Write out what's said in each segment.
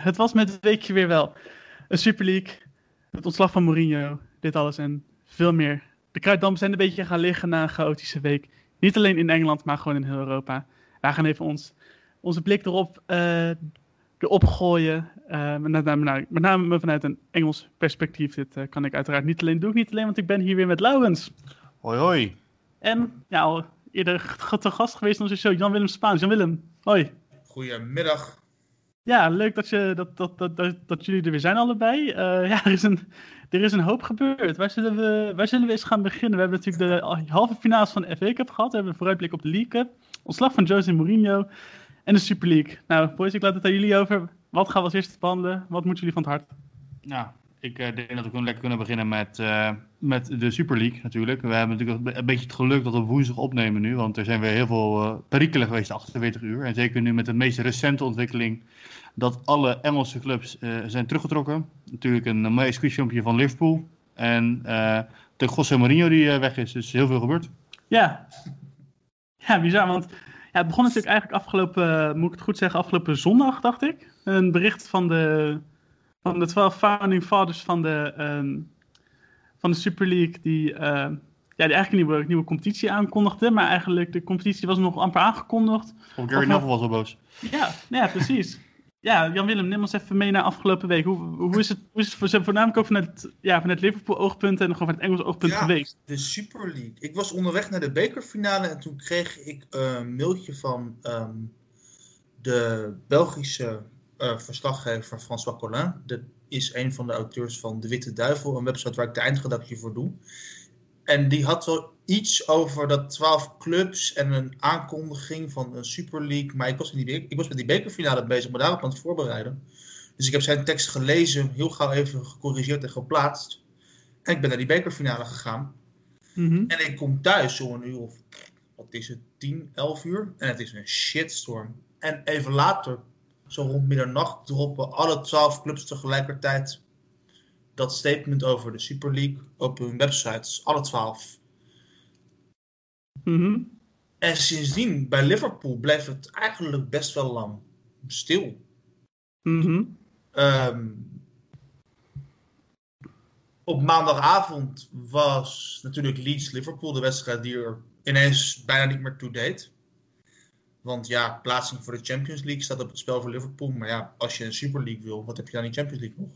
Het was met het weekje weer wel. Een Super League, het ontslag van Mourinho, dit alles en veel meer. De kruiddampen zijn een beetje gaan liggen na een chaotische week. Niet alleen in Engeland, maar gewoon in heel Europa. Wij gaan even ons, onze blik erop, eh, erop gooien. eh, met, name, nou, met name vanuit een Engels perspectief. Dit eh, kan ik uiteraard niet alleen doen. Niet alleen, want ik ben hier weer met Laurens. Hoi hoi. En ja, al eerder te gast geweest in onze show, Jan-Willem Spaans. Jan-Willem, hoi. Goedemiddag. Ja, leuk dat, je, dat, dat, dat, dat, jullie er weer zijn allebei. Eh, ja, er is, een, er is een hoop gebeurd. Waar zullen, we, waar zullen we eens gaan beginnen? We hebben natuurlijk de halve finales van de FA Cup gehad. We hebben een vooruitblik op de League Cup. Ontslag van Jose Mourinho. En de Super League. Nou, boys, ik laat het aan jullie over. Wat gaan we als eerste behandelen? Wat moeten jullie van het hart? Nou, ik eh, denk dat we lekker kunnen beginnen met, eh, met de Super League natuurlijk. We hebben natuurlijk een beetje het geluk dat we woensdag opnemen nu. Want er zijn weer heel veel eh perikelen geweest de 48 uur. En zeker nu met de meest recente ontwikkeling dat alle Engelse clubs zijn teruggetrokken. Natuurlijk een mooi squeeze van Liverpool. En de José Mourinho die weg is. Dus heel veel gebeurd. Ja. Ja, bizar. Want ja, het begon natuurlijk eigenlijk afgelopen, moet ik het goed zeggen, afgelopen zondag, dacht ik. Een bericht van de, van de 12 founding fathers van de, ehm, van de Super League, die, eh, ja, die eigenlijk een nieuwe, nieuwe competitie aankondigde. Maar eigenlijk, de competitie was nog amper aangekondigd. Of Gary Of- Neville was wel boos. Ja, ja precies. Ja, Jan-Willem, neem ons even mee naar afgelopen week. Hoe, hoe, is, het, hoe is het voor, voornamelijk ook vanuit, ja, vanuit Liverpool-oogpunt en gewoon vanuit Engels oogpunt Ja. geweest? De Super League. Ik was onderweg naar de bekerfinale en toen kreeg ik een mailtje van ehm, de Belgische eh, verslaggever François Collin. Dat is een van de auteurs van De Witte Duivel, een website waar ik de eindredactie voor doe. En die had wel iets over dat 12 clubs en een aankondiging van een Super League. Maar ik was, in die, ik was met die bekerfinale bezig, maar daarop aan het voorbereiden. Dus ik heb zijn tekst gelezen, heel gauw even gecorrigeerd en geplaatst. En ik ben naar die bekerfinale gegaan. Mhm. En ik kom thuis om een uur of, wat is het, 10, 11 uur. En het is een shitstorm. En even later, zo rond middernacht, droppen alle 12 clubs tegelijkertijd dat statement over de Super League op hun websites. Alle 12. Mhm. En sindsdien, bij Liverpool, bleef het eigenlijk best wel lang stil. Mhm. Ehm, op maandagavond was natuurlijk Leeds-Liverpool de wedstrijd die er ineens bijna niet meer toe deed. Want ja, plaatsing voor de Champions League staat op het spel voor Liverpool. Maar ja, als je een Super League wil, wat heb je dan in de Champions League nog?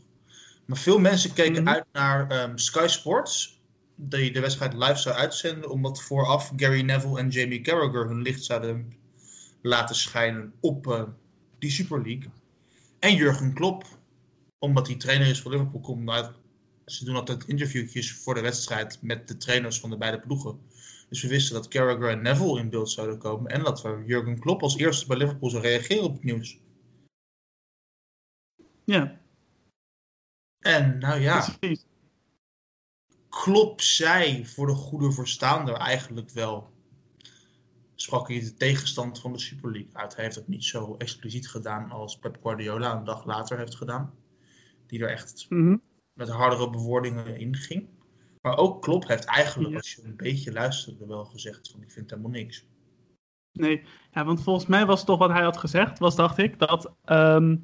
Maar veel mensen keken Mhm. uit naar ehm, Sky Sports, die de wedstrijd live zou uitzenden, omdat vooraf Gary Neville en Jamie Carragher hun licht zouden laten schijnen op eh, die Super League. En Jurgen Klopp, omdat hij trainer is voor Liverpool, komt uit. Ze doen altijd interviewtjes voor de wedstrijd met de trainers van de beide ploegen. Dus we wisten dat Carragher en Neville in beeld zouden komen. En dat we Jurgen Klopp als eerste bij Liverpool zou reageren op het nieuws. Ja, En nou ja, precies. Klopp zei voor de goede verstaander eigenlijk wel. Sprak hij de tegenstand van de Super League uit. Hij heeft het niet zo expliciet gedaan als Pep Guardiola een dag later heeft gedaan. Die er echt Mhm. met hardere bewoordingen inging. Maar ook Klopp heeft eigenlijk, Ja. als je een beetje luisterde, wel gezegd van ik vind helemaal niks. Nee, ja, want volgens mij was toch wat hij had gezegd, was dacht ik, dat, ehm,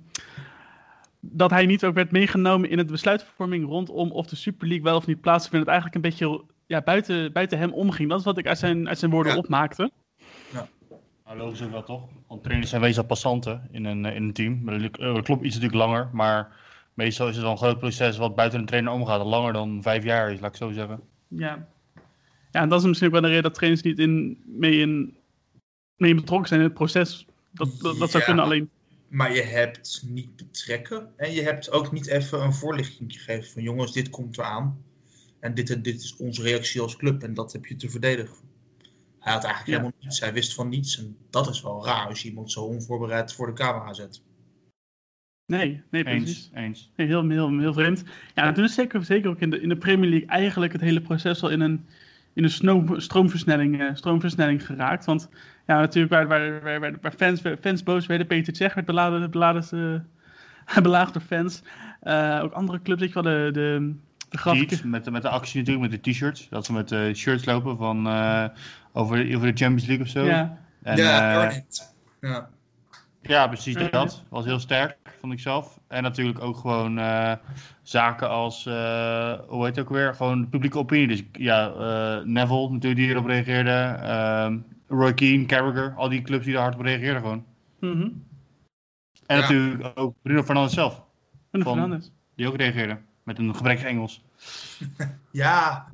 dat hij niet ook werd meegenomen in het besluitvorming rondom of de Super League wel of niet plaatsvindt. Dat eigenlijk een beetje ja, buiten, buiten hem omging. Dat is wat ik uit zijn, uit zijn woorden Ja. opmaakte. Nou, logisch ook wel toch? Want trainers zijn wezen passanten in een, eh, in een team. Maar Dat klopt iets natuurlijk langer, maar meestal is het wel een groot proces wat buiten een trainer omgaat. Langer dan vijf jaar is, laat ik zo zeggen. Ja. ja, en dat is misschien ook wel de reden dat trainers niet in, mee, in, mee betrokken zijn in het proces. Dat, dat, dat zou Ja. kunnen alleen. Maar je hebt niet betrekken en je hebt ook niet even een voorlichting gegeven van jongens, dit komt eraan. En dit, en dit is onze reactie als club en dat heb je te verdedigen. Hij had eigenlijk Ja. helemaal niets, hij wist van niets. En dat is wel raar als je iemand zo onvoorbereid voor de camera zet. Nee, nee, precies. Eens, eens. Nee, heel, heel, heel vreemd. Ja, en toen is zeker, zeker ook in de, in de Premier League eigenlijk het hele proces al in een, in een snoom- stroomversnelling, eh, stroomversnelling geraakt. Want ja, natuurlijk waar, waar, waar, waar, waar fans, fans boos werden, Peter Cech werd beladen, beladen, eh, belaagd door fans. Eh, ook andere clubs, weet je wel, de, de, de met, met de actie natuurlijk, met de t-shirts. Dat ze met de shirts lopen van, eh, over, over de Champions League of zo. Ja, En, ja, eh. Ja. Ja, precies Ja. dat. Was heel sterk, vond ik zelf. En natuurlijk ook gewoon eh, zaken als, eh, hoe heet het ook weer? Gewoon publieke opinie. Dus ja, eh, Neville natuurlijk die erop reageerde. ehm, Roy Keane, Carragher, al die clubs die daar hard op reageerden gewoon. Mhm. En Ja. natuurlijk ook Bruno Fernandes zelf, Bruno Van- Fernandes. die ook reageerde. Met een gebrekkig Engels. ja,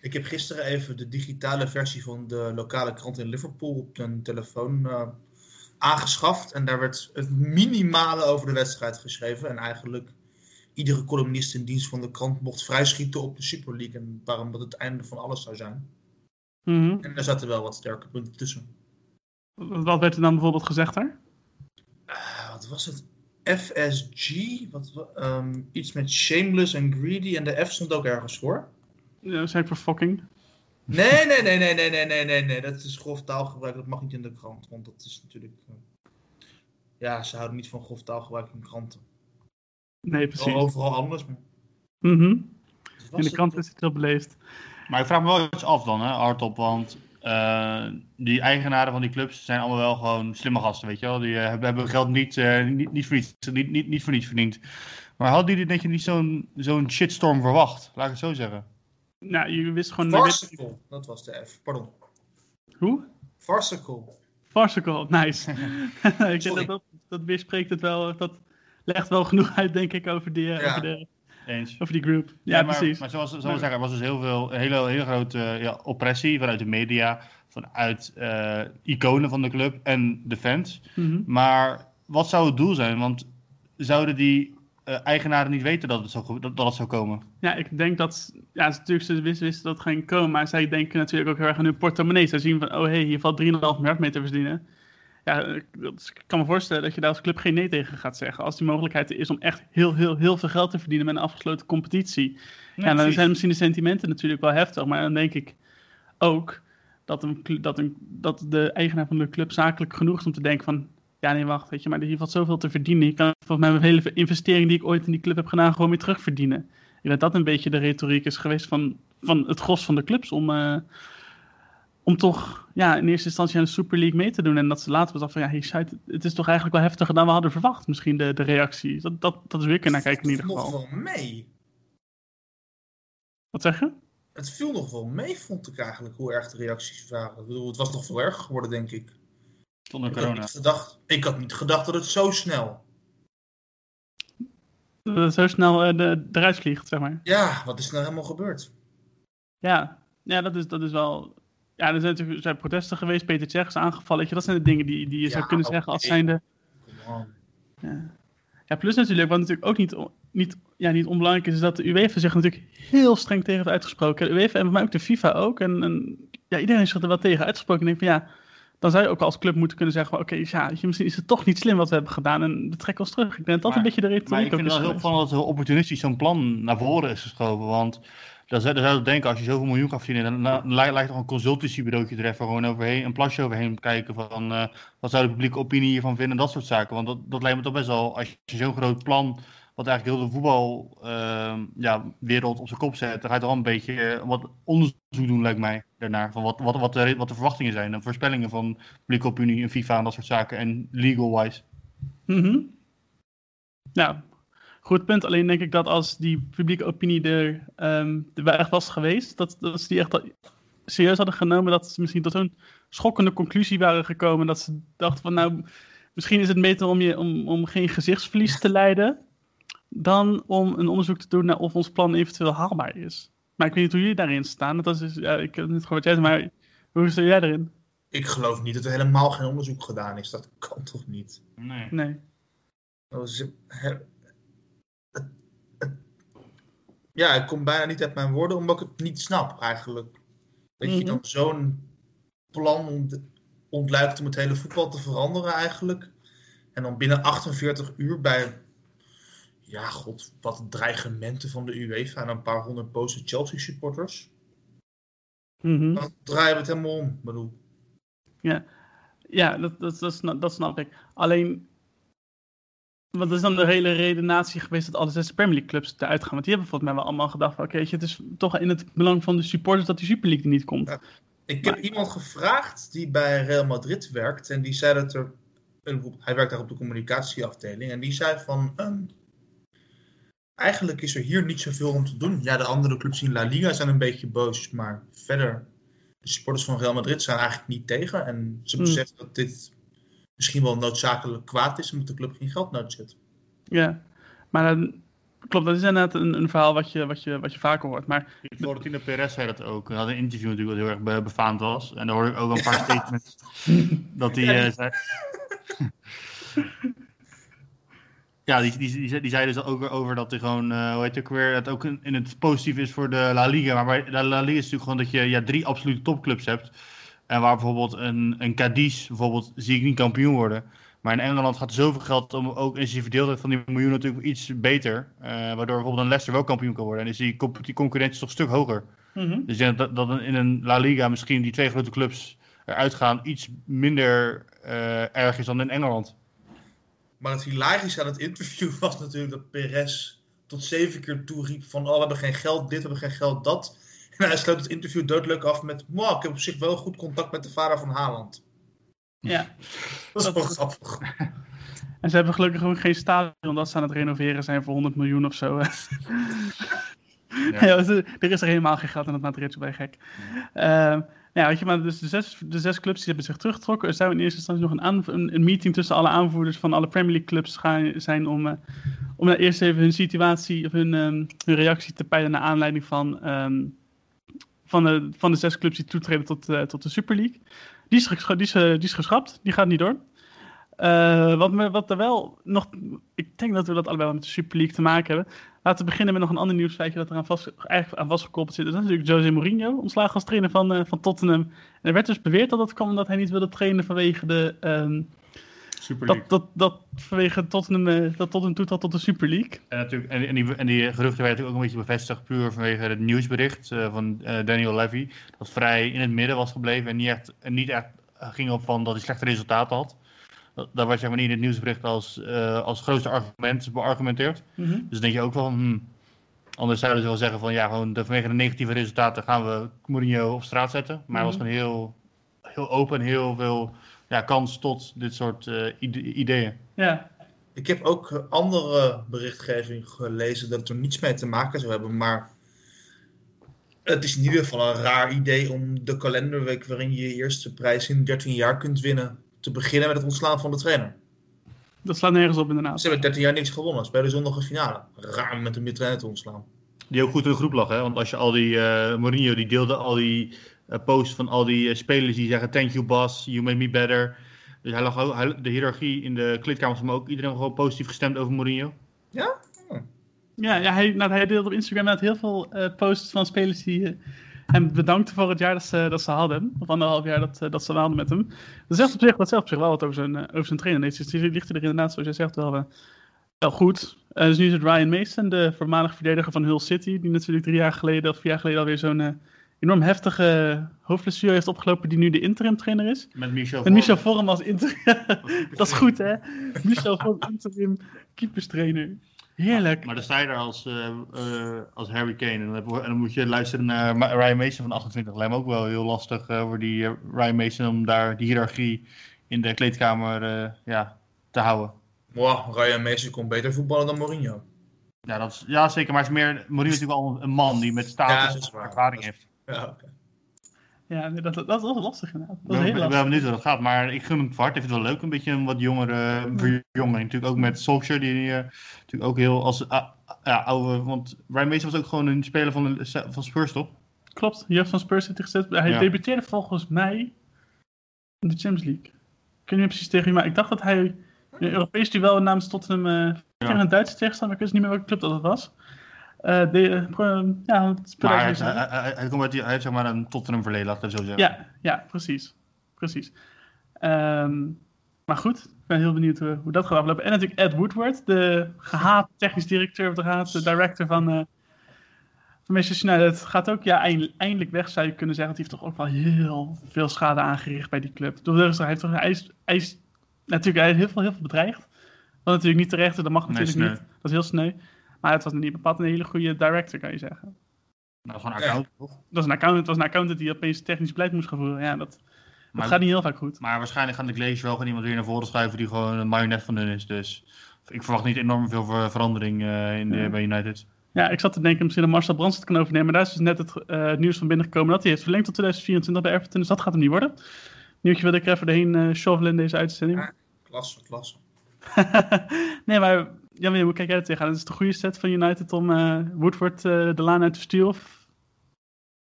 ik heb gisteren even de digitale versie van de lokale krant in Liverpool op mijn telefoon eh, aangeschaft. En daar werd het minimale over de wedstrijd geschreven. En eigenlijk iedere columnist in dienst van de krant mocht vrijschieten op de Super League. En waarom dat het einde van alles zou zijn. Mhm. En daar zaten wel wat sterke punten tussen. Wat werd er dan bijvoorbeeld gezegd daar? Ah, wat was het? FSG? Wat, wa- ehm, iets met shameless en greedy. En de F stond ook ergens voor. Ja, ik voor fucking. Nee, nee, nee, nee, nee, nee, nee, nee, nee. Dat is grof taalgebruik. Dat mag niet in de krant. Want dat is natuurlijk. eh, Ja, ze houden niet van grof taalgebruik in kranten. Nee, Wel precies. overal anders. Maar... Wat was In de het? krant is het heel beleefd. Maar ik vraag me wel iets af dan, hè, hardop. Want eh, die eigenaren van die clubs zijn allemaal wel gewoon slimme gasten, weet je wel. Die eh, hebben, hebben geld niet, eh, niet, niet, voor niets, niet, niet, niet voor niets verdiend. Maar hadden jullie denk je niet zo'n zo'n shitstorm verwacht? Laat ik het zo zeggen. Nou, je wist gewoon... wist- Farcical, dat was de F. Pardon. Hoe? Farcical. Farcical, nice. ik denk dat, dat dat weerspreekt het wel, dat legt wel genoeg uit, denk ik, over die, eh, Ja. over de, Eens. over die group. Ja, Ja, maar, precies. Maar zoals, zoals we zeggen, er was dus heel veel, hele, hele grote ja, oppressie vanuit de media, vanuit eh, iconen van de club en de fans. Mhm. Maar wat zou het doel zijn? Want zouden die eh, eigenaren niet weten dat het, zou, ge- dat, dat het zou komen? Ja, ik denk dat, ja, natuurlijk, ze wisten, wisten dat het ging komen, maar zij denken natuurlijk ook heel erg aan hun portemonnee. Zij zien van, oh hé, hey, hier valt 3,5 miljard mee te verdienen. Ja, ik, kan me voorstellen dat je daar als club geen nee tegen gaat zeggen. Als die mogelijkheid er is om echt heel, heel, heel veel geld te verdienen met een afgesloten competitie. ja, dan precies. zijn misschien de sentimenten natuurlijk wel heftig, maar dan denk ik ook dat, een, dat, een, dat de eigenaar van de club zakelijk genoeg is om te denken van, ja nee wacht, weet je, maar hier valt zoveel te verdienen. Ik kan volgens mij mijn hele investering die ik ooit in die club heb gedaan gewoon weer terugverdienen. Ik denk dat dat een beetje de retoriek is geweest van, van het gros van de clubs om, eh, om toch ja, in eerste instantie aan de Super League mee te doen. En dat ze later was van, ja, hey, het is toch eigenlijk wel heftiger dan we hadden verwacht, misschien de, de reactie. Dat, dat, dat is weer kunnen naar kijken in ieder Het viel geval. nog wel mee. Wat zeg je? Het viel nog wel mee, vond ik eigenlijk, hoe erg de reacties waren. Ik bedoel, het was nog veel erger geworden, denk ik. Zonder Ik had, corona. niet gedacht, ik had niet gedacht dat het zo snel. Dat het zo snel eh, de, eruit vliegt, zeg maar. Ja, wat is er nou helemaal gebeurd? Ja, ja dat, is, dat is wel... Ja, er zijn natuurlijk er zijn protesten geweest, Peter Cech is aangevallen. Weet je, dat zijn de dingen die, die je zou Ja, kunnen zeggen als zijnde... On. Ja, plus natuurlijk, wat natuurlijk ook niet, niet, ja, niet onbelangrijk is, is dat de UEFA zich natuurlijk heel streng tegen heeft uitgesproken. De UEFA en voor mij ook de FIFA ook. En, en ja, iedereen is zich er wel tegen uitgesproken. En ik denk van ja, dan zou je ook als club moeten kunnen zeggen van oké, ja, misschien is het toch niet slim wat we hebben gedaan en we trekken ons terug. Ik denk dat Maar- een beetje de Maar retoriek ik ook vind het wel heel opvallend dat er opportunistisch zo'n plan naar voren is geschoven. Want dan zou, je denken, als je zoveel miljoen gaat verdienen, dan, lijkt toch een consultancybureautje er even gewoon overheen, een plasje overheen kijken van eh, wat zou de publieke opinie hiervan vinden en dat soort zaken. Want dat, dat lijkt me toch best wel, als je zo'n groot plan, wat eigenlijk heel de voetbalwereld ja, wereld op zijn kop zet, dan ga je een beetje eh, wat onderzoek doen, lijkt mij, daarnaar. Van wat, wat, wat, de, wat de verwachtingen zijn en voorspellingen van publieke opinie en FIFA en dat soort zaken en legal-wise. Mhm. Ja, goed punt. Alleen denk ik dat als die publieke opinie er, ehm er echt was geweest, dat, dat ze die echt serieus hadden genomen, dat ze misschien tot zo'n schokkende conclusie waren gekomen, dat ze dachten van nou, misschien is het beter om, je, om, om geen gezichtsverlies te lijden, dan om een onderzoek te doen naar of ons plan eventueel haalbaar is. Maar ik weet niet hoe jullie daarin staan. Dat is, ja, ik heb niet gehoord wat jij zei, maar hoe sta jij erin? Ik geloof niet dat er helemaal geen onderzoek gedaan is. Dat kan toch niet? Nee. Nee. He- het- het- Ja, ik kom bijna niet uit mijn woorden, omdat ik het niet snap eigenlijk. Dat je Mhm. dan zo'n plan ont, ontluikt om het hele voetbal te veranderen eigenlijk. En dan binnen 48 uur bij ja, god, wat dreigementen van de UEFA en een paar honderd boze Chelsea supporters. Mhm. Dan draaien we het helemaal om. Bedoel, Ja, dat, dat, dat, snap, dat snap ik. Alleen, wat is dan de hele redenatie geweest dat alle zes Premier League clubs eruit gaan? Want die hebben volgens mij wel allemaal gedacht van, oké, het is toch in het belang van de supporters dat die Super League er niet komt. Ja. Ik heb Maar- iemand gevraagd die bij Real Madrid werkt. En die zei dat er. Hij werkt daar op de communicatieafdeling. En die zei van. ehm, eigenlijk is er hier niet zoveel om te doen. Ja, de andere clubs in La Liga zijn een beetje boos. Maar verder. De supporters van Real Madrid zijn eigenlijk niet tegen. En ze Hmm. beseffen dat dit misschien wel noodzakelijk kwaad is. Omdat de club geen geld nodig zit. Ja, maar dan, klopt, dat is inderdaad een, een verhaal wat je, wat, je, wat je vaker hoort. Maar Florentino Perez zei dat ook. Hij had een interview natuurlijk wat heel erg be- befaamd was. En daar hoorde ik ook een paar statements dat hij eh, zei... Ja, die, die, die, die zei dus ook over dat hij gewoon, eh, hoe heet het ook weer, het ook in, in het positief is voor de La Liga. Maar bij de La Liga is natuurlijk gewoon dat je ja, drie absolute topclubs hebt. En waar bijvoorbeeld een, een Cadiz, bijvoorbeeld, zie ik niet kampioen worden. Maar in Engeland gaat er zoveel geld om, ook is die verdeeldheid van die miljoen natuurlijk iets beter. eh, waardoor bijvoorbeeld een Leicester wel kampioen kan worden. En is die, die concurrentie toch een stuk hoger. Dus ik denk dat, dat in een La Liga misschien die twee grote clubs eruit gaan iets minder eh, erg is dan in Engeland. Maar het hilarische aan het interview was natuurlijk dat Perez tot zeven keer toe riep van... Oh, we hebben geen geld dit, we hebben geen geld dat. En hij sloot het interview doodleuk af met... Wow, ik heb op zich wel goed contact met de vader van Haaland. ja. Dat is wel grappig. En ze hebben gelukkig ook geen stadion dat ze aan het renoveren zijn voor 100 miljoen of zo. Ja. dus, eh, er is er helemaal geen geld in het Madrid, bij gek. Ehm, ja, weet je, maar dus de zes, de zes clubs die hebben zich teruggetrokken. Er zou in eerste instantie nog een, een, meeting tussen alle aanvoerders van alle Premier League clubs gaan, zijn om, eh, om nou eerst even hun situatie of hun, ehm, hun reactie te peilen naar aanleiding van, ehm, van, de, van de zes clubs die toetreden tot, eh, tot de Super League. Die is, die, eh, die is geschrapt, die gaat niet door. Eh, wat, me, wat er wel nog. Ik denk dat we dat allebei wel met de Super League te maken hebben. Laten we beginnen met nog een ander nieuwsfeitje dat er aan vast, eigenlijk aan vastgekoppeld zit. Dat is natuurlijk Jose Mourinho, ontslagen als trainer van, eh, van Tottenham. En er werd dus beweerd dat dat kwam omdat hij niet wilde trainen vanwege de. ehm, Super League. dat, dat, dat vanwege Tottenham, eh, dat Tottenham toetrad tot de Super League. En, natuurlijk, en, en, die, en die geruchten werden natuurlijk ook een beetje bevestigd puur vanwege het nieuwsbericht van Daniel Levy. Dat vrij in het midden was gebleven en niet echt, en niet echt ging op van dat hij slechte resultaten had. Dat, dat was zeg maar niet in het nieuwsbericht als, eh, als grootste argument beargumenteerd. Dus dan denk je ook wel, hmm, anders zouden ze wel zeggen van ja, gewoon de, vanwege de negatieve resultaten gaan we Mourinho op straat zetten. Maar hij was Mhm. gewoon heel, heel open en heel veel ja, kans tot dit soort eh, ide- ideeën. Ja, Ik heb ook andere berichtgeving gelezen dat het er niets mee te maken zou hebben. Maar het is in ieder geval een raar idee om de kalenderweek waarin je je eerste prijs in 13 jaar kunt winnen. Te beginnen met het ontslaan van de trainer. dat slaat nergens op inderdaad. Ze hebben 13 jaar niks gewonnen. Ze spelen zondag een finale. Raar om met een trainer te ontslaan. Die ook goed in de groep lag, hè? Want als je al die eh Mourinho die deelde al die eh, posts van al die eh, spelers die zeggen thank you boss, you made me better. Dus hij lag ook, hij, de hiërarchie in de kleedkamer van ook iedereen gewoon positief gestemd over Mourinho. Ja, ja hij, nou, hij deelde op Instagram net heel veel eh, posts van spelers die hem bedankten voor het jaar dat ze, dat ze hadden. Of anderhalf jaar dat, eh, dat ze hadden met hem. Dat zegt op zich, dat zegt op zich wel wat over zijn, eh, over zijn trainer. Dus die ligt er inderdaad, zoals jij zegt, wel, eh, wel goed. Eh, dus nu is het Ryan Mason, de voormalig verdediger van Hull City. Die natuurlijk drie jaar geleden of vier jaar geleden alweer zo'n enorm heftige hoofdblessure heeft opgelopen. Die nu de interim trainer is. Met Michel Met Michel Vorm. Vorm als interim. dat is goed hè. Michel Vorm interim keeperstrainer. Heerlijk. Maar dan sta je daar als, eh, eh, als Harry Kane en dan, heb- en dan moet je luisteren naar Ryan Mason van 28. Lijkt me ook wel heel lastig eh, voor die Ryan Mason om daar die hiërarchie in de kleedkamer eh, ja, te houden. Wow, Ryan Mason kon beter voetballen dan Mourinho. Ja, dat is, ja, zeker. Maar het is meer, Mourinho is natuurlijk al een man die met status waar. ervaring heeft. Ja, oké. Ja, dat, dat, wel lastig inderdaad. Dat ben, heel ik ben lastig. benieuwd hoe dat gaat, maar ik gun hem het. Ik vind het wel leuk, een beetje een wat jongere verjonging. Natuurlijk ook met Solskjaer, die eh, natuurlijk ook heel als ja, oude... Want Ryan Mason was ook gewoon een speler van, de, van Spurs, toch? Klopt, jeugd van Spurs heeft hij gezet. Hij Ja. debuteerde volgens mij in de Champions League. Ik weet niet precies tegen wie, maar ik dacht dat hij in een Europees duel namens Tottenham eh tegen een Duitse tegenstander, maar ik weet niet meer welke club dat was. Eh de, eh, ja, het Maar hij, hij, hij, hij komt uit die- hij heeft zeg maar een Tottenham verleden, het zo zeggen. Ja, ja, precies. precies. Ehm, maar goed, Ik ben heel benieuwd hoe, hoe dat gaat aflopen. En natuurlijk Ed Woodward, de gehaat technisch directeur, of de gehaat de director van, eh van Manchester United. Gaat ook ja, eind- eindelijk weg, zou je kunnen zeggen. Want hij heeft toch ook wel heel veel schade aangericht bij die club. Hij heeft toch, hij is, hij is natuurlijk hij heeft heel veel, heel veel bedreigd. Wat natuurlijk niet terecht dat mag natuurlijk niet. Dat is heel sneu. Maar het was niet bepaald een hele goede director, kan je zeggen. Nou, gewoon Ja. account, toch? Dat was een accountant, het was een accountant die opeens technisch beleid moest gaan voeren. Ja, dat, dat gaat niet heel vaak goed. Maar waarschijnlijk gaan de Glazers wel gewoon iemand weer naar voren schuiven die gewoon een marionet van hun is. Dus ik verwacht niet enorm veel ver- verandering eh, in de, Ja. bij United. Ja, ik zat te denken misschien dat Marcel Brands het kan overnemen. Maar daar is dus net het eh, nieuws van binnengekomen dat hij heeft verlengd tot 2024 bij Everton. Dus dat gaat hem niet worden. Nieuwtje wilde ik er even doorheen eh shovelen in deze uitzending. Ja. Klasse, klasse. nee, maar Jan, hoe kijk jij er tegenaan? Het is de goede set van United om eh, Woodward eh, de laan uit te sturen? Of...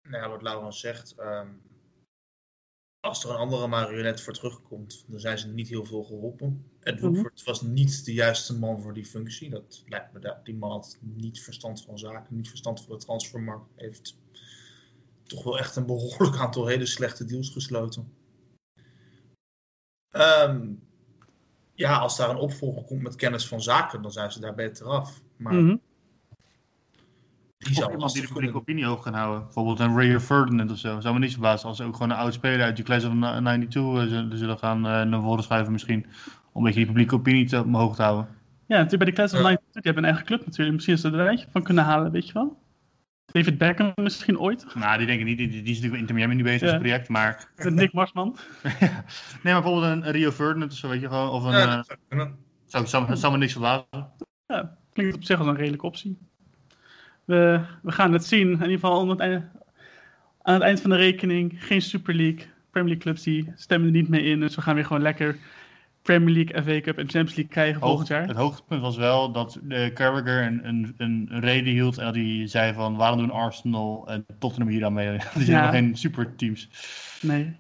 Nou ja, wat Laurens zegt, ehm, als er een andere marionet voor terugkomt, dan zijn ze niet heel veel geholpen. Ed Mhm. Woodward was niet de juiste man voor die functie. Dat lijkt me, dat die man had niet verstand van zaken, niet verstand van de transfermarkt. Heeft toch wel echt een behoorlijk aantal hele slechte deals gesloten. Ehm, ja, als daar een opvolger komt met kennis van zaken, dan zijn ze daar beter af. Maar Mhm. die zou iemand die de publieke kunnen. opinie hoog kan houden. Bijvoorbeeld een Ray Ferdinand of zo. Zou me niet verbazen als ze ook gewoon een oud speler uit die class of 92 eh, zullen- gaan eh, naar voren schuiven misschien. Om een beetje die publieke opinie te, omhoog te houden. Ja, natuurlijk bij de Class of Ja. 92, die hebben een eigen club natuurlijk. Misschien is er er eentje van kunnen halen, weet je wel. David Beckham misschien ooit. Nou, die denk ik niet. Die, die is natuurlijk in Inter Miami nu bezig Ja. het project. Maar Nick Marsman. nee, maar bijvoorbeeld een, een Rio Ferdinand of zo, weet je gewoon. Of een, Ja, eh, dat zou zou, zou, zou me niks verbazen. Ja, klinkt op zich als een redelijke optie. We, we gaan het zien. In ieder geval aan het, einde, aan het eind van de rekening. Geen Super League. Premier League clubs die stemmen er niet mee in. Dus we gaan weer gewoon lekker Premier League, FA Cup en Champions League krijgen volgend jaar. Het hoogtepunt was wel dat de Carragher een, een, een reden hield. En dat hij zei van waarom doen Arsenal en Tottenham hier dan mee? Die zijn Ja. helemaal geen superteams. Nee.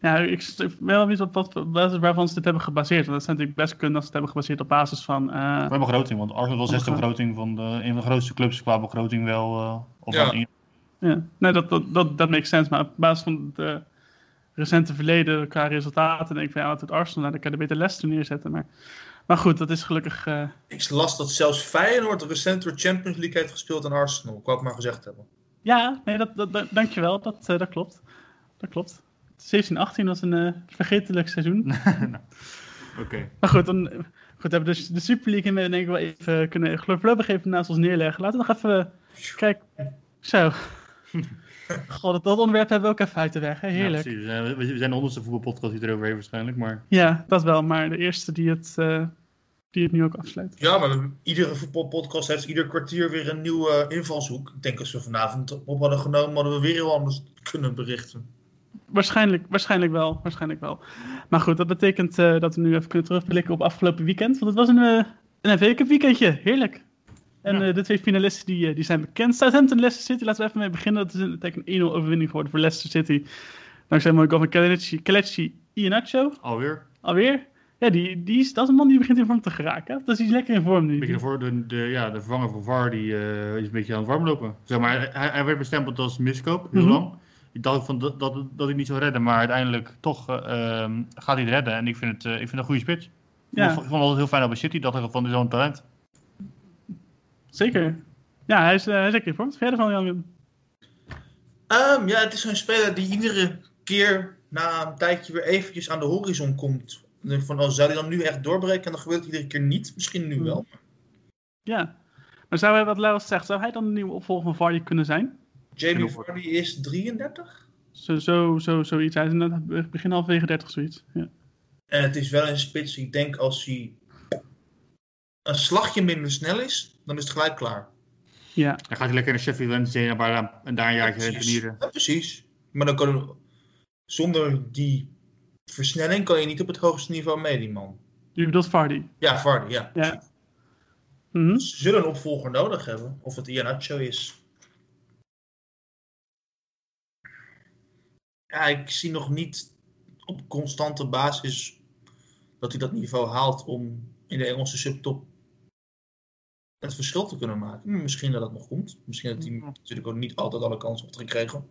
Ja, ik wel benieuwd op wat, wat, waarvan ze dit hebben gebaseerd. Want dat zou natuurlijk best kunnen als ze het hebben gebaseerd op basis van... eh, Qua begroting, want Arsenal was zesde begroting. begroting van de, een van de grootste clubs qua begroting wel. eh of Ja. Ja, nee, dat, dat, dat, dat makes sense. Maar op basis van eh, recente verleden qua resultaten denk ik van ja, wat doet Arsenal? Nou, dan kan je beter Leicester neerzetten. Maar, maar goed, dat is gelukkig... eh, Ik las dat zelfs Feyenoord recent door Champions League heeft gespeeld aan Arsenal. Ik wou het maar gezegd hebben. ja, nee, dat, dat, dat- dankjewel. Dat, eh, dat klopt. Dat klopt. 17-18 was een eh, vergetelijk seizoen. Oké. Maar goed, dan goed, hebben we dus de Super League en we denk ik wel even kunnen even naast ons neerleggen. Laten we nog even kijken. Zo. God, dat, dat onderwerp hebben we ook even uit de weg. Hè? Heerlijk. Ja, precies. Eh, we, zijn de honderdste voetbalpodcast die erover heeft waarschijnlijk. Maar Ja, dat wel. Maar de eerste die het, eh, die het nu ook afsluit. Ja, maar we- iedere voetbalpodcast heeft ieder kwartier weer een nieuwe invalshoek. Ik denk als we vanavond op hadden genomen, hadden we weer heel anders kunnen berichten. Waarschijnlijk, waarschijnlijk wel. Waarschijnlijk wel. Maar goed, dat betekent eh, dat we nu even kunnen terugblikken op afgelopen weekend. Want het was een, eh een FA Cup weekendje. Heerlijk. En Ja. eh, de twee finalisten die, eh, die zijn bekend. Southampton Leicester City. Laten we even mee beginnen. Dat is een, een 1-0 overwinning geworden voor Leicester City. Dankzij mooie goal van Kelechi, Kelechi Iheanacho. alweer. Alweer. Ja, die, die is, dat is een man die begint in vorm te geraken. Dat is hij lekker in vorm nu. Beetje ervoor, de, de, ja, de vervanger van VAR die, eh, is een beetje aan het warmlopen. Zeg maar, hij, hij werd bestempeld als miskoop, heel Mhm. lang. Ik dacht van dat, dat, dat hij niet zou redden, maar uiteindelijk toch eh, ehm, gaat hij het redden. En ik vind het, ik vind het een goede spits. Ja. Ik vond het altijd heel fijn dat bij City, dat er van zo'n talent. Zeker. Ja, hij is, eh, hij is lekker. Wat vind jij ervan, Jan? Ehm, ja, het is zo'n speler die iedere keer na een tijdje weer eventjes aan de horizon komt. Van, oh, zou hij dan nu echt doorbreken? En dan gebeurt het iedere keer niet. Misschien nu wel. Ja. Maar zou hij, wat Laurens zegt, zou hij dan de nieuwe opvolger van Vardy kunnen zijn? Jamie Vardy is 33. Zo, zo, zo, zoiets. Hij is inderdaad begin halverwege 30, zoiets. Ja. En het is wel een spits. Ik denk als hij een slagje minder snel is, dan is het gelijk klaar. ja. Dan gaat hij lekker naar Sheffield Wednesday en daar, en daar een jaartje tenieren. Ja, precies. Maar dan kan, zonder die versnelling kan je niet op het hoogste niveau mee, die man. Je bedoelt Vardy. Ja, Vardy, ja. Ja. Mhm. Ze zullen een opvolger nodig hebben. Of het Ianacho is. Ja, ik zie nog niet op constante basis dat hij dat niveau haalt om in de Engelse subtop het verschil te kunnen maken. Hm, Misschien dat dat nog komt. Misschien dat hij natuurlijk ook niet altijd alle kansen heeft gekregen.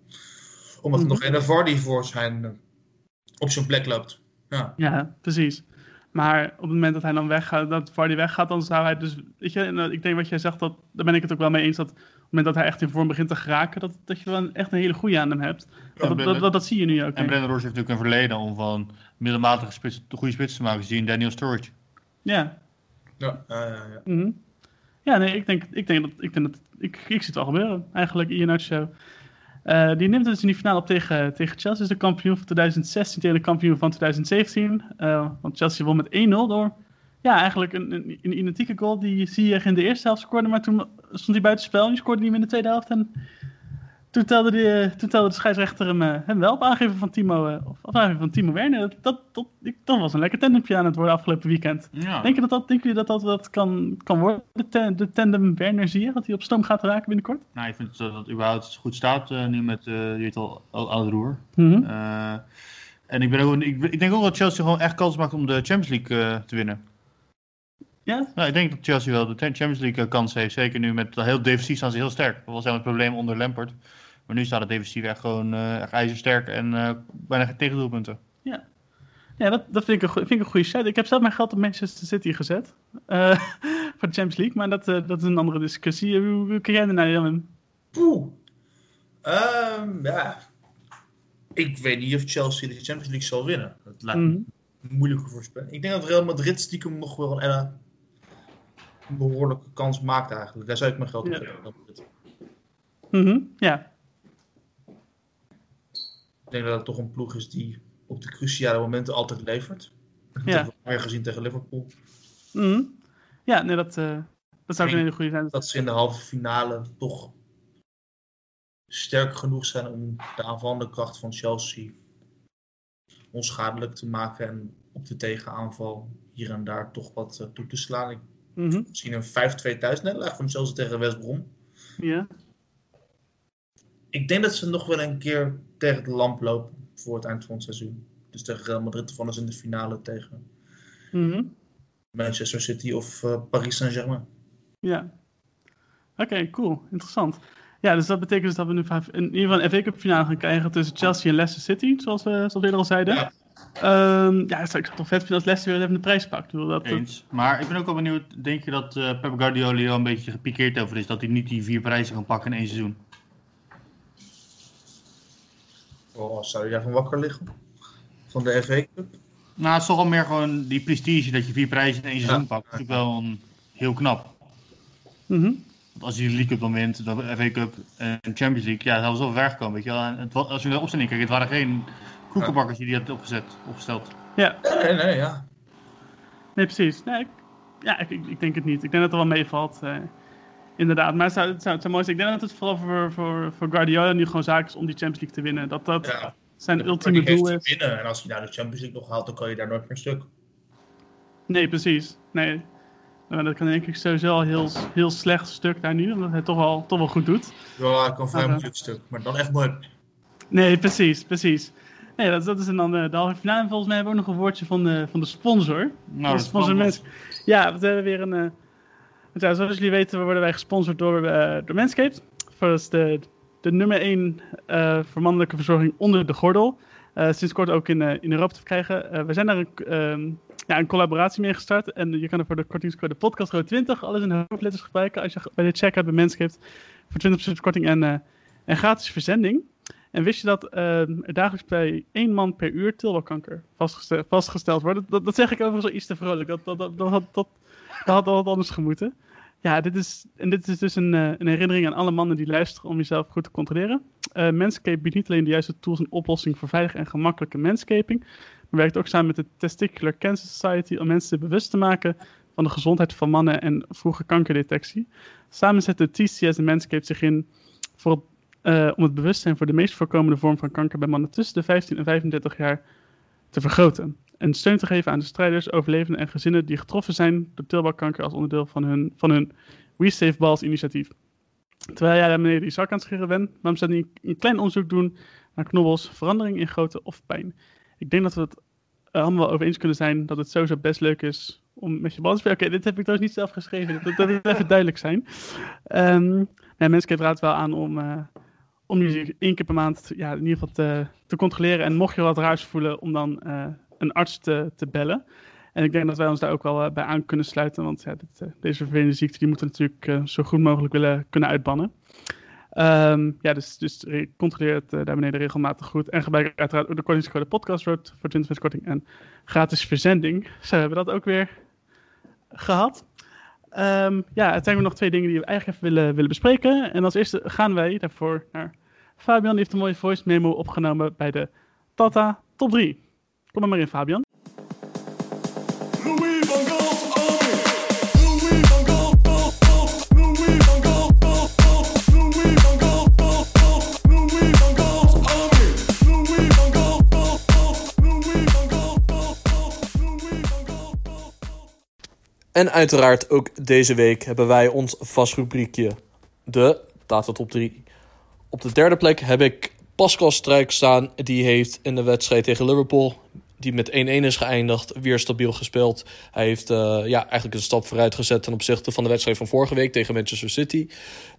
Omdat er Mhm. nog een Vardy voor zijn, eh, op zijn plek loopt. Ja. Ja, precies. Maar op het moment dat hij dan weggaat, dat Vardy weggaat, dan zou hij dus... Weet je, en, eh, ik denk wat jij zegt, dat, daar ben ik het ook wel mee eens, dat op het moment dat hij echt in vorm begint te geraken, dat, dat je wel een- echt een hele goede aan hem hebt. Dat, dat, dat, dat zie je nu ook. En. Brendan Rodgers heeft natuurlijk een verleden om van middelmatige spits, de goede spits te maken. Zie je in Daniel Sturridge. Ja, Ja, ja, ja, ja. Mhm. Ja, nee, ik denk, ik denk dat, ik denk dat, ik, ik zie het wel gebeuren, eigenlijk, Ian Nacho. Eh die neemt dus in die finale op tegen, tegen Chelsea, is de kampioen van 2016 tegen de kampioen van 2017. Eh, want Chelsea won met 1-0 door, ja, eigenlijk een, een, een identieke goal die Ziyech in de eerste helft scoorde, maar toen stond hij buiten spel en die scoorde niet meer in de tweede helft. En toen telde, toen telde de scheidsrechter hem, eh, hem wel op aangeven van Timo, eh, of op aangeven van Timo Werner. Dat, dat, dat, was een lekker tandempje aan het worden afgelopen weekend. Ja. Denk je dat dat, denken jullie dat dat, dat kan, kan worden? De, ten- de tandem Werner zie je dat hij op stoom gaat raken binnenkort? Nou, ik vind dat het überhaupt goed staat eh, nu met eh je weet al, roer. Mhm. En ik, ben ook, ik, ik denk ook dat Chelsea gewoon echt kans maakt om de Champions League te winnen. Ja? Nou, ik denk dat Chelsea wel de Champions League kans heeft. Zeker nu met heel defensief staan ze heel sterk. Dat was het probleem onder Lampard. Maar nu staat het defensief echt gewoon eh echt ijzersterk en eh, bijna geen tegendoelpunten. Ja, dat, dat vind, ik een, vind ik een goede set. Ik heb zelf mijn geld op Manchester City gezet. eh, voor de Champions League, maar dat, eh, dat is een andere discussie. Hoe, hoe kijk jij ernaar, Jan? Poeh. Ehm, ja. Ik weet niet of Chelsea de Champions League zal winnen. Dat lijkt me Mhm. een moeilijke voorspelling. Ik denk dat Real Madrid stiekem nog wel een, eh, een behoorlijke kans maakt eigenlijk. Daar zou ik mijn geld op Ja. zetten. Mhm, Ja, denk dat het toch een ploeg is die op de cruciale momenten altijd levert. Dat Ja. hebben we gezien tegen Liverpool. Mhm. ja nee, dat, eh, dat zou een hele goede zijn. Dat ze in de halve finale toch sterk genoeg zijn om de aanvallende kracht van Chelsea onschadelijk te maken. En op de tegenaanval hier en daar toch wat eh, toe te slaan. Ik zie een 5-2 thuisnederlaag van Chelsea tegen West Brom. Ja, Ik denk dat ze nog wel een keer tegen de lamp lopen voor het eind van het seizoen. Dus tegen Real Madrid vallen ze in de finale tegen Mhm. Manchester City of eh, Paris Saint-Germain. Ja. Oké, cool. Interessant. Ja, dus dat betekent dus dat we nu vijf- in ieder geval een FA Cup finale gaan krijgen tussen Chelsea en Leicester City, zoals we, zoals we eerder al zeiden. Ja. Ehm, ja, ik zou toch vet vinden als Leicester weer even de prijs pakt. Dat, dat- Eens. Maar ik ben ook wel benieuwd, denk je dat eh Pep Guardiola een beetje gepikeerd over is? Dat hij niet die vier prijzen kan pakken in één seizoen? Oh, zou je daarvan wakker liggen? Van de FA Cup? Nou, het is toch wel meer gewoon die prestige dat je vier prijzen in één seizoen Ja. pakt. Dat is natuurlijk wel een, heel knap. Mhm. Want als je de League Cup dan wint, de FA Cup en Champions League, ja, dat was wel ver gekomen, weet je wel. En het, wa- als je naar de opstelling kijkt, het waren geen koekenbakkers die die had opgezet, opgesteld. Ja, Nee, nee, ja. nee, precies. Nee, ik, ja, ik, ik, ik denk het niet. Ik denk dat het wel meevalt. eh, inderdaad. Maar het zou, het, zou, het zou mooi zijn. Ik denk dat het vooral voor, voor, voor Guardiola nu gewoon zaak is om die Champions League te winnen. Dat dat ja. zijn Maar ultieme doel te is. winnen. En als je nou de Champions League nog haalt, dan kan je daar nooit meer stuk. Nee, precies. Nee. Nou, dat kan denk ik sowieso al heel, heel slecht stuk daar nu, omdat hij het toch wel, toch wel goed doet. Ja, ik kan vrij moeilijk stuk. Maar dan echt mooi. Nee, precies, precies. Nee, dat, dat is een dan eh, de halve finale. En volgens mij hebben we ook nog een woordje van de, van de sponsor. Nou, de dat is sponsor Ja, we hebben weer een... eh, ja, zoals jullie weten worden wij gesponsord door, eh door Manscaped. Dat is de, nummer 1 voor mannelijke verzorging onder de gordel. Eh, sinds kort ook in, eh, in Europa te krijgen. Eh, we zijn daar een, ehm, ja, een collaboratie mee gestart. En je kan er voor de kortingscode podcast 20 alles in hoofdletters gebruiken. Als je bij de checkout bij Manscaped voor 20% korting en, eh, en gratis verzending. En wist je dat ehm, er dagelijks bij één man per uur tilbalkanker vastgesteld, vastgesteld wordt? Dat, dat zeg ik overigens wel iets te vrolijk. Dat, dat, dat, dat, dat, dat had wat anders gemoeten. Ja, dit is, en dit is dus een, eh, een herinnering aan alle mannen die luisteren om jezelf goed te controleren. Manscaped biedt niet alleen de juiste tools en oplossingen voor veilige en gemakkelijke manscaping, maar werkt ook samen met de Testicular Cancer Society om mensen bewust te maken van de gezondheid van mannen en vroege kankerdetectie. Samen zetten TCS en Manscaped zich in voor het eh, om het bewustzijn voor de meest voorkomende vorm van kanker bij mannen tussen de 15 en 35 jaar te vergroten. En steun te geven aan de strijders, overlevenden en gezinnen die getroffen zijn door teelbalkanker als onderdeel van hun, van hun We Save Balls initiatief. Terwijl jij daar die zak aan het scheren bent, waarom zou niet een klein onderzoek doen naar knobbels, verandering in grootte of pijn? Ik denk dat we het er allemaal over eens kunnen zijn dat het sowieso best leuk is om met je bal te spelen. Oké, dit heb ik trouwens niet zelf geschreven, dat, wil even duidelijk zijn. Ehm mensen raadt wel aan om, eh, om je één keer per maand ja, in ieder geval te, te controleren. En mocht je wat raars voelen, om dan eh, een arts te, te bellen. En ik denk dat wij ons daar ook wel eh, bij aan kunnen sluiten. Want dit, eh, deze vervelende ziekte die moeten we natuurlijk zo goed mogelijk willen kunnen uitbannen. Ehm, ja, dus, dus controleer het daar beneden regelmatig goed. En gebruik uiteraard de kortingscode podcast Road voor 20% korting en gratis verzending. Zo hebben we dat ook weer gehad. Ehm, ja, het zijn nog twee dingen die we eigenlijk even willen, willen bespreken. En als eerste gaan wij daarvoor naar Fabian. Die heeft een mooie voice memo opgenomen bij de Tata Top 3. Kom maar maar in, Fabian. En uiteraard ook deze week hebben wij ons vast rubriekje, de Data Top 3. Op de derde plek heb ik Pascal Struik staan. Die heeft in de wedstrijd tegen Liverpool, die met 1-1 is geëindigd, weer stabiel gespeeld. Hij heeft eh, ja, eigenlijk een stap vooruit gezet ten opzichte van de wedstrijd van vorige week tegen Manchester City.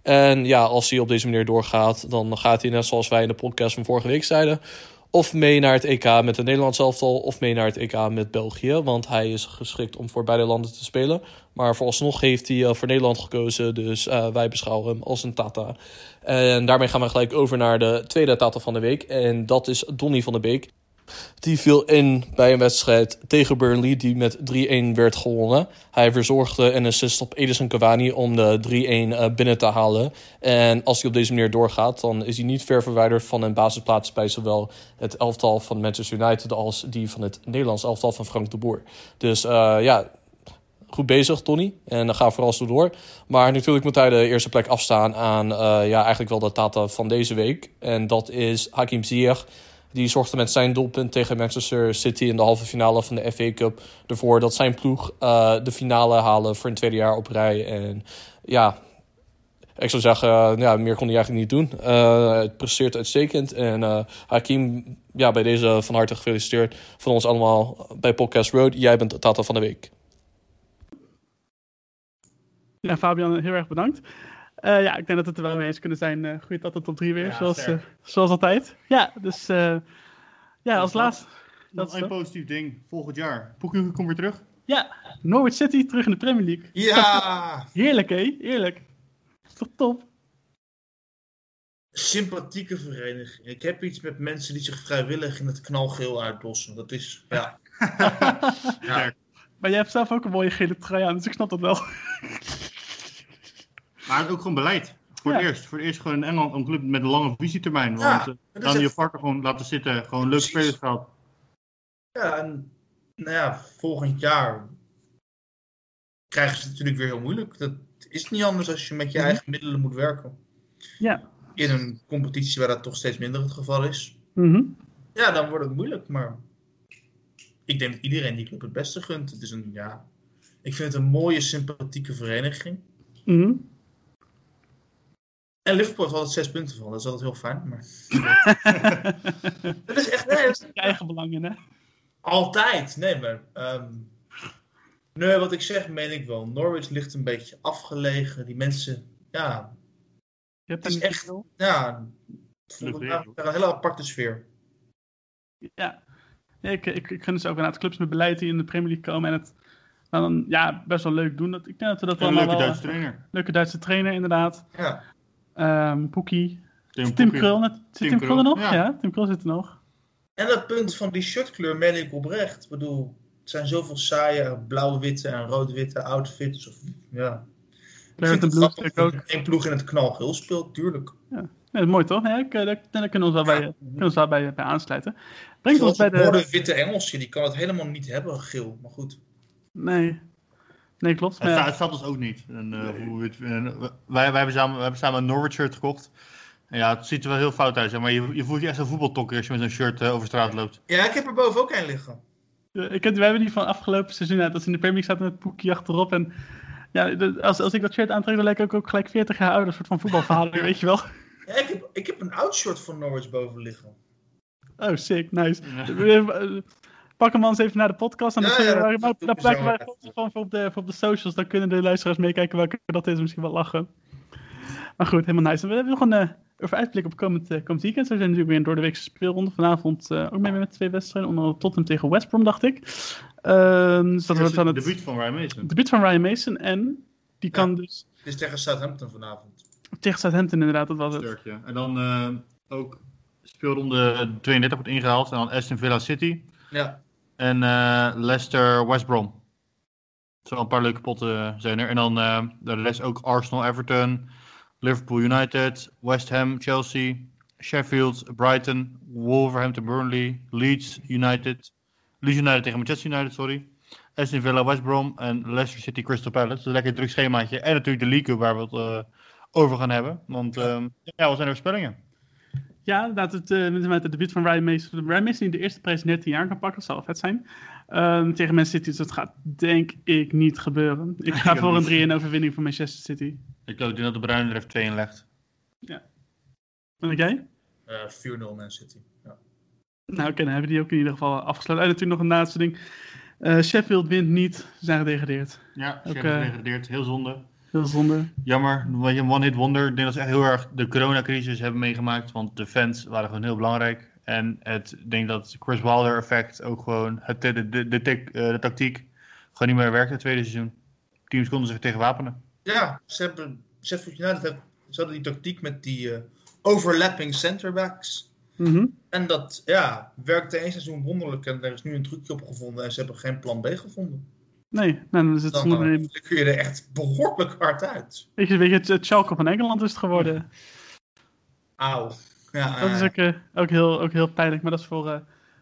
En ja, als hij op deze manier doorgaat, dan gaat hij net zoals wij in de podcast van vorige week zeiden... Of mee naar het EK met het Nederlands elftal, of mee naar het EK met België. Want hij is geschikt om voor beide landen te spelen. Maar vooralsnog heeft hij eh, voor Nederland gekozen. Dus eh, wij beschouwen hem als een Tata. En daarmee gaan we gelijk over naar de tweede Tata van de week. En dat is Donny van de Beek. Die viel in bij een wedstrijd tegen Burnley die met 3-1 werd gewonnen. Hij verzorgde een assist op Edison Cavani om de 3-1 eh, binnen te halen. En als hij op deze manier doorgaat, dan is hij niet ver verwijderd van een basisplaats bij zowel het elftal van Manchester United als die van het Nederlands elftal van Frank de Boer. Dus eh, ja, goed bezig, Tony. En dan ga vooral zo door. Maar natuurlijk moet hij de eerste plek afstaan aan eh, ja, eigenlijk wel de Tata van deze week. En dat is Hakim Ziyech. Die zorgde met zijn doelpunt tegen Manchester City in de halve finale van de FA Cup ervoor dat zijn ploeg eh, de finale halen voor een tweede jaar op rij. En ja, ik zou zeggen, eh, ja, meer kon hij eigenlijk niet doen. Eh, het presteert uitstekend. En Hakim, ja, bij deze van harte gefeliciteerd van ons allemaal bij Podcast Road. Jij bent Tata van de week. Ja, Fabian, heel erg bedankt. Eh, ja, ik denk dat het er wel mee eens kunnen zijn. eh goeie Tata Top 3 weer, Ja, zoals, eh, zoals altijd. Ja, dus eh, ja, als dat- laatste. Dat Dat is een positief ding. Volgend jaar. Poekie komt weer terug. Ja, Norwich City terug in de Premier League. Ja, Heerlijk, hé? Heerlijk. Is toch top? sympathieke vereniging. Ik heb iets met mensen die zich vrijwillig in het knalgeel uitdossen. Dat is, ja. ja. Maar jij hebt zelf ook een mooie gele trui aan, dus ik snap dat wel. Maar het is ook gewoon beleid. Voor Ja. het eerst. Voor het eerst gewoon in Engeland een club met een lange visietermijn. Ja, Want eh, dan je varken gewoon laten zitten. Gewoon leuke Precies. spelers gehad. Ja, en nou ja, volgend jaar krijgen ze het natuurlijk weer heel moeilijk. Dat is niet anders als je met je Mhm. eigen middelen moet werken. Ja. In een competitie waar dat toch steeds minder het geval is. Mhm. Ja, dan wordt het moeilijk, maar ik denk dat iedereen die club het beste gunt. Het is een, ja, ik vind het een mooie, sympathieke vereniging. Mhm. En Liverpool heeft altijd zes punten van, dat is altijd heel fijn. Maar... dat is echt, nee, dat is eigen belangen, hè? altijd. Nee, maar, ehm, nee, wat ik zeg, meen ik wel. Norwich ligt een beetje afgelegen. Die mensen, ja, Je hebt Het is echt- veel. ja, daar een hele aparte sfeer. Ja. ja ik, ik, ik gun ze ook aan het clubs met beleid die in de Premier League komen en het dan ja, best wel leuk doen. Dat, ik denk dat we dat En een leuke wel... Duitse trainer. Leuke Duitse trainer, inderdaad. Ja, Ehm Poekie. Tim. Krul. net- Zit Tim Tim, Krul er nog? Ja. ja. Tim Krul zit er nog. en dat punt van die shirtkleur meen ik oprecht. Ik bedoel, het zijn zoveel saaie blauw-witte en rood-witte outfits. Of, ja. Ik vind het ook. één ploeg in het knalgeel speelt, tuurlijk. Ja, dat is mooi toch? Ja, ik, eh, daar, daar kunnen we ons wel bij, kunnen we ons wel bij, bij aansluiten. Brengt ons bij de witte Engelsje, die kan het helemaal niet hebben, geel. Maar goed. Nee. Nee, klopt. Het, Maar staat, ja, het staat ons ook niet. En, eh, hoe het, en, eh, wij, wij, hebben samen, wij hebben samen een Norwich shirt gekocht. En ja, het ziet er wel heel fout uit. Maar je, je voelt je echt een voetbaltokker als je met zo'n shirt eh, over straat loopt. Ja, ik heb er boven ook een liggen. eh, ik heb, we hebben die van afgelopen seizoen uit. Dat ze in de Premier League zaten met Poekie achterop. En ja, als, als ik dat shirt aantrek, dan lijkt ik ook gelijk 40 jaar ouder. Een soort van voetbalverhaal, weet je wel. Ja, ik, heb, ik heb een oud short van Norwich boven liggen. Oh, sick, nice. Ja. Eh, Pak hem anders even naar de podcast. En dan, Ja, we- dan, plakken wij foto's van voor op, de, voor op de socials. Dan kunnen de luisteraars meekijken welke dat is. Misschien wel lachen. Maar goed, helemaal nice. En we hebben nog een, eh, over uitblikken op komend, eh, komend weekend. We zijn natuurlijk weer een door de weekse speelronde. Vanavond eh, ook mee met twee wedstrijden. Onder andere Tottenham tegen West Brom, dacht ik. Ehm, dus dat wordt dan het debuut van Ryan Mason. debuut van Ryan Mason. En die kan dus Het is tegen Southampton vanavond. tegen Southampton inderdaad, dat was het. Sterk, ja. En dan eh, ook speelronde 32 wordt ingehaald. En dan Aston Villa City. Ja, En eh, Leicester West Brom. Zo een paar leuke potten zijn er. En dan eh, de rest ook Arsenal Everton, Liverpool United, West Ham Chelsea, Sheffield Brighton, Wolverhampton Burnley, Leeds United, Leeds United tegen Manchester United, sorry. Aston Villa West Brom en Leicester City Crystal Palace. Dus een lekker druk schemaatje. En natuurlijk de League waar we het eh, over gaan hebben. Want ehm, ja, wat zijn er voorspellingen? Ja, inderdaad, het, eh, met het debuut van Ryan Mason. Ryan Mason die de eerste prijs 13 jaar kan pakken, dat zal vet zijn. Ehm, tegen Man City, dus dat gaat denk ik niet gebeuren. Ik ga Ik voor een niet. 3-1 overwinning voor Manchester City. Ik denk dat de Bruin er even twee in legt. En jij? eh 4-0 Man City. Ja. Nou, oké, dan hebben we die ook in ieder geval afgesloten. En natuurlijk nog een laatste ding. Eh, Sheffield wint niet, ze zijn gedegradeerd. Ja, Ook, Sheffield gedegradeerd. Heel zonde. Heel zonde. Jammer, weet je, een one-hit wonder. Ik denk dat ze echt heel erg de coronacrisis hebben meegemaakt. Want de fans waren gewoon heel belangrijk. En het, ik denk dat het Chris Wilder effect ook gewoon, het, de, de, de, eh, de tactiek, gewoon niet meer werkte het tweede seizoen. Teams konden zich tegen wapenen. Ja, ze hebben, Sheffield United heeft, ze hadden die tactiek met die eh, overlapping centerbacks. Mhm. En dat ja, werkte één seizoen wonderlijk. En er is nu een trucje op gevonden. En ze hebben geen plan B gevonden. Nee, nou, dan is het Dan, zonder eh, een... dan kun je er echt behoorlijk hard uit. Weet je, weet je, het, het Schalke van Engeland is het geworden. Auw. Ja, Dat is eh, ook, eh, ook, heel, ook heel pijnlijk, maar dat is voor, eh,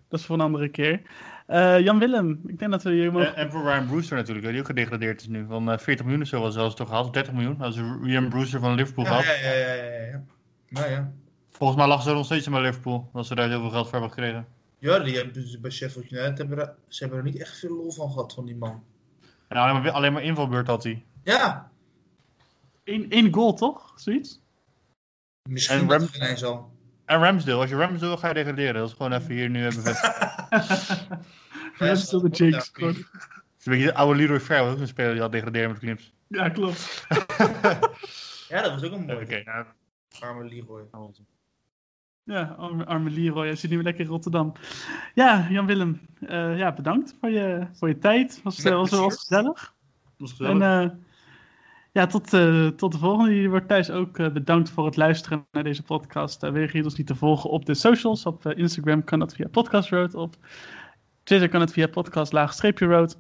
dat is voor een andere keer. Eh, Jan Willem, ik denk dat we hier mogen... En, voor Ryan Brewster natuurlijk, die ook gedegradeerd is nu. Van eh, 40 miljoen of zo was zelfs toch gehad, of 30 miljoen. Is Ryan Brewster van Liverpool ja, gehad. ja, ja, ja, ja, ja. Nou ja. Volgens mij lag ze nog steeds bij Liverpool, dat ze daar zoveel geld voor hebben gekregen. Ja, die hebben ze bij Sheffield United hebben ze hebben er niet echt veel lol van gehad van die man. En alleen maar, alleen maar invalbeurt had hij. Ja, Eén één goal, toch? Zoiets? misschien En Ram- ineens al. En Ramsdale, als je Ramsdale wil, ga je degraderen. Dat is gewoon even hier nu is wel de Jakes. Ja, Het is een beetje de oude Leroy Fair, was ook een speler die had degraderen met Clips. Ja, klopt. Ja, dat was ook een mooi. Oké, nou, Arme Leroy. Ja, arme, arme Leroy, hij zit nu lekker in Rotterdam. Ja, Jan Willem, eh, ja, bedankt voor je, voor je tijd. Was, was, was gezellig. dat is En gezellig. eh, ja, tot, eh, tot de volgende. Jullie wordt thuis ook bedankt voor het luisteren naar deze podcast. Uh, Vergeet ons niet te volgen op de socials. Op Instagram kan dat via Podcast Road. Op Twitter kan het via podcast-road.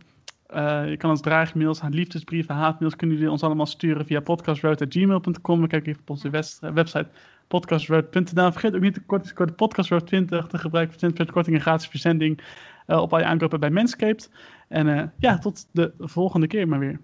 Eh, je kan ons draagmails, liefdesbrieven, haatmails kunnen jullie ons allemaal sturen via podcastroad.gmail.com. We kijken even op onze website podcastroad.nl. Vergeet ook niet de kortingscode podcastroad20 te gebruiken voor 20% korting en gratis verzending eh, op al je aankopen bij Manscaped. En eh, ja, tot de volgende keer maar weer.